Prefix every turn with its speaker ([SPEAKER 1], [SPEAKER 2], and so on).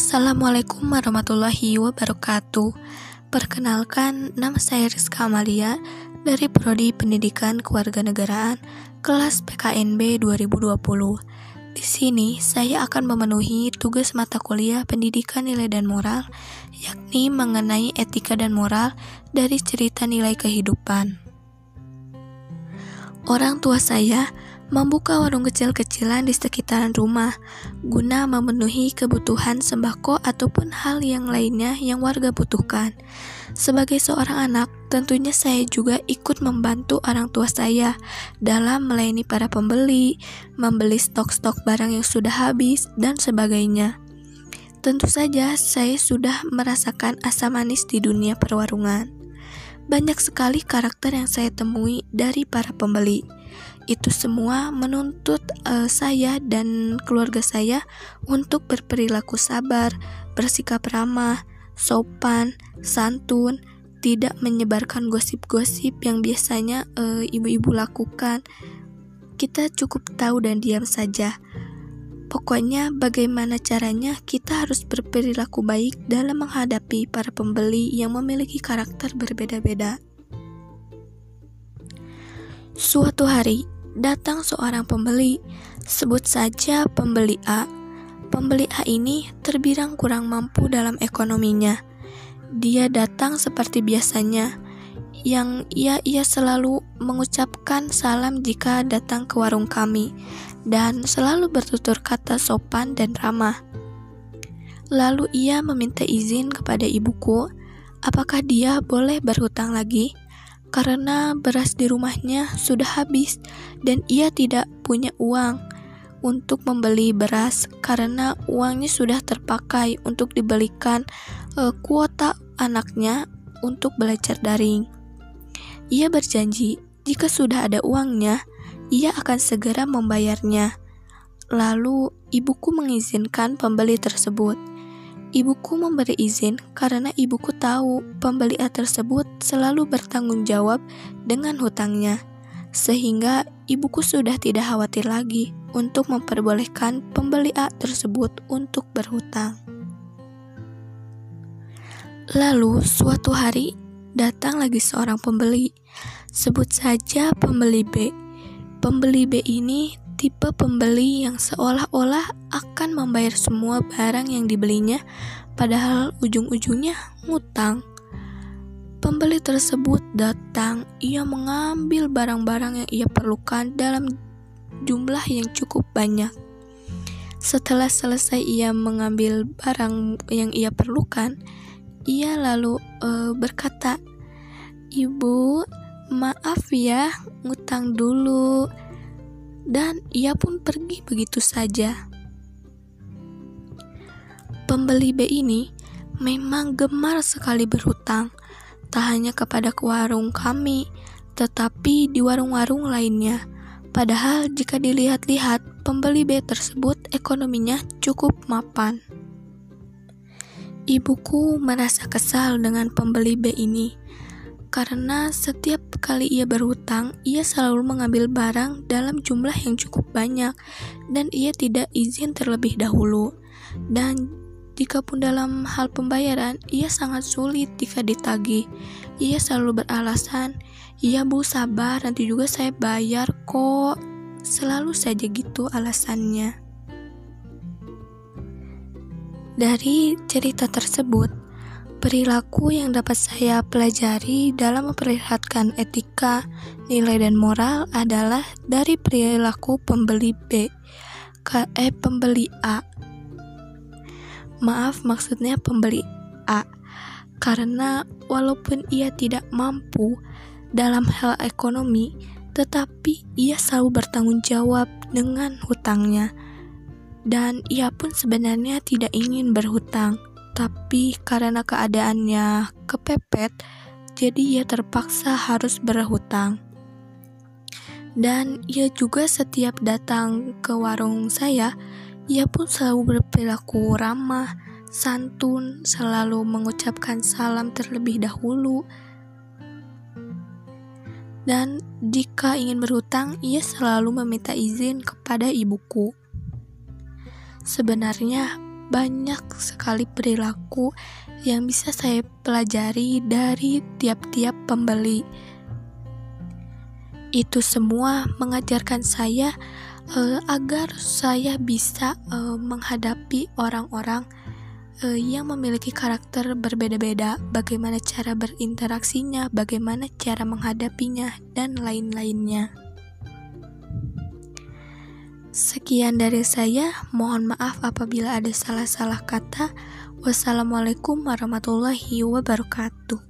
[SPEAKER 1] Assalamualaikum warahmatullahi wabarakatuh. Perkenalkan, nama saya Rizka Amalia dari Prodi Pendidikan Kewarganegaraan kelas PKNB 2020. Di sini saya akan memenuhi tugas mata kuliah Pendidikan Nilai dan Moral, yakni mengenai etika dan moral dari cerita nilai kehidupan. Orang tua saya membuka warung kecil-kecilan di sekitaran rumah guna memenuhi kebutuhan sembako ataupun hal yang lainnya yang warga butuhkan. Sebagai seorang anak, tentunya saya juga ikut membantu orang tua saya dalam melayani para pembeli, membeli stok-stok barang yang sudah habis, dan sebagainya. Tentu saja, saya sudah merasakan asam manis di dunia perwarungan. Banyak sekali karakter yang saya temui dari para pembeli itu semua menuntut uh, saya dan keluarga saya untuk berperilaku sabar, bersikap ramah, sopan, santun, tidak menyebarkan gosip-gosip yang biasanya eh, ibu-ibu uh, lakukan. Kita cukup tahu dan diam saja. Pokoknya bagaimana caranya kita harus berperilaku baik dalam menghadapi para pembeli yang memiliki karakter berbeda-beda. Suatu hari, datang seorang pembeli, sebut saja pembeli A. Pembeli A ini terbilang kurang mampu dalam ekonominya. Dia datang seperti biasanya, yang ia ia selalu mengucapkan salam jika datang ke warung kami dan selalu bertutur kata sopan dan ramah. Lalu ia meminta izin kepada ibuku, apakah dia boleh berhutang lagi? karena beras di rumahnya sudah habis dan ia tidak punya uang untuk membeli beras karena uangnya sudah terpakai untuk dibelikan uh, kuota anaknya untuk belajar daring. Ia berjanji jika sudah ada uangnya, ia akan segera membayarnya. Lalu ibuku mengizinkan pembeli tersebut. Ibuku memberi izin karena ibuku tahu pembeli tersebut selalu bertanggung jawab dengan hutangnya, sehingga ibuku sudah tidak khawatir lagi untuk memperbolehkan pembeli A tersebut untuk berhutang. Lalu, suatu hari datang lagi seorang pembeli, sebut saja pembeli B. Pembeli B ini tipe pembeli yang seolah-olah akan membayar semua barang yang dibelinya, padahal ujung-ujungnya ngutang. Pembeli tersebut datang, ia mengambil barang-barang yang ia perlukan dalam jumlah yang cukup banyak. Setelah selesai ia mengambil barang yang ia perlukan, ia lalu uh, berkata, "Ibu, maaf ya, ngutang dulu." dan ia pun pergi begitu saja. Pembeli B ini memang gemar sekali berhutang, tak hanya kepada warung kami, tetapi di warung-warung lainnya. Padahal jika dilihat-lihat, pembeli B tersebut ekonominya cukup mapan. Ibuku merasa kesal dengan pembeli B ini karena setiap kali ia berhutang, ia selalu mengambil barang dalam jumlah yang cukup banyak dan ia tidak izin terlebih dahulu. Dan jika pun dalam hal pembayaran, ia sangat sulit jika ditagih. Ia selalu beralasan, "Iya, Bu, sabar, nanti juga saya bayar kok." Selalu saja gitu alasannya. Dari cerita tersebut, Perilaku yang dapat saya pelajari dalam memperlihatkan etika, nilai, dan moral adalah dari perilaku pembeli B ke eh, pembeli A. Maaf, maksudnya pembeli A, karena walaupun ia tidak mampu dalam hal ekonomi, tetapi ia selalu bertanggung jawab dengan hutangnya, dan ia pun sebenarnya tidak ingin berhutang tapi karena keadaannya kepepet, jadi ia terpaksa harus berhutang. Dan ia juga setiap datang ke warung saya, ia pun selalu berperilaku ramah, santun, selalu mengucapkan salam terlebih dahulu. Dan jika ingin berhutang, ia selalu meminta izin kepada ibuku. Sebenarnya banyak sekali perilaku yang bisa saya pelajari dari tiap-tiap pembeli. Itu semua mengajarkan saya uh, agar saya bisa uh, menghadapi orang-orang uh, yang memiliki karakter berbeda-beda, bagaimana cara berinteraksinya, bagaimana cara menghadapinya, dan lain-lainnya. Sekian dari saya, mohon maaf apabila ada salah-salah kata. Wassalamualaikum warahmatullahi wabarakatuh.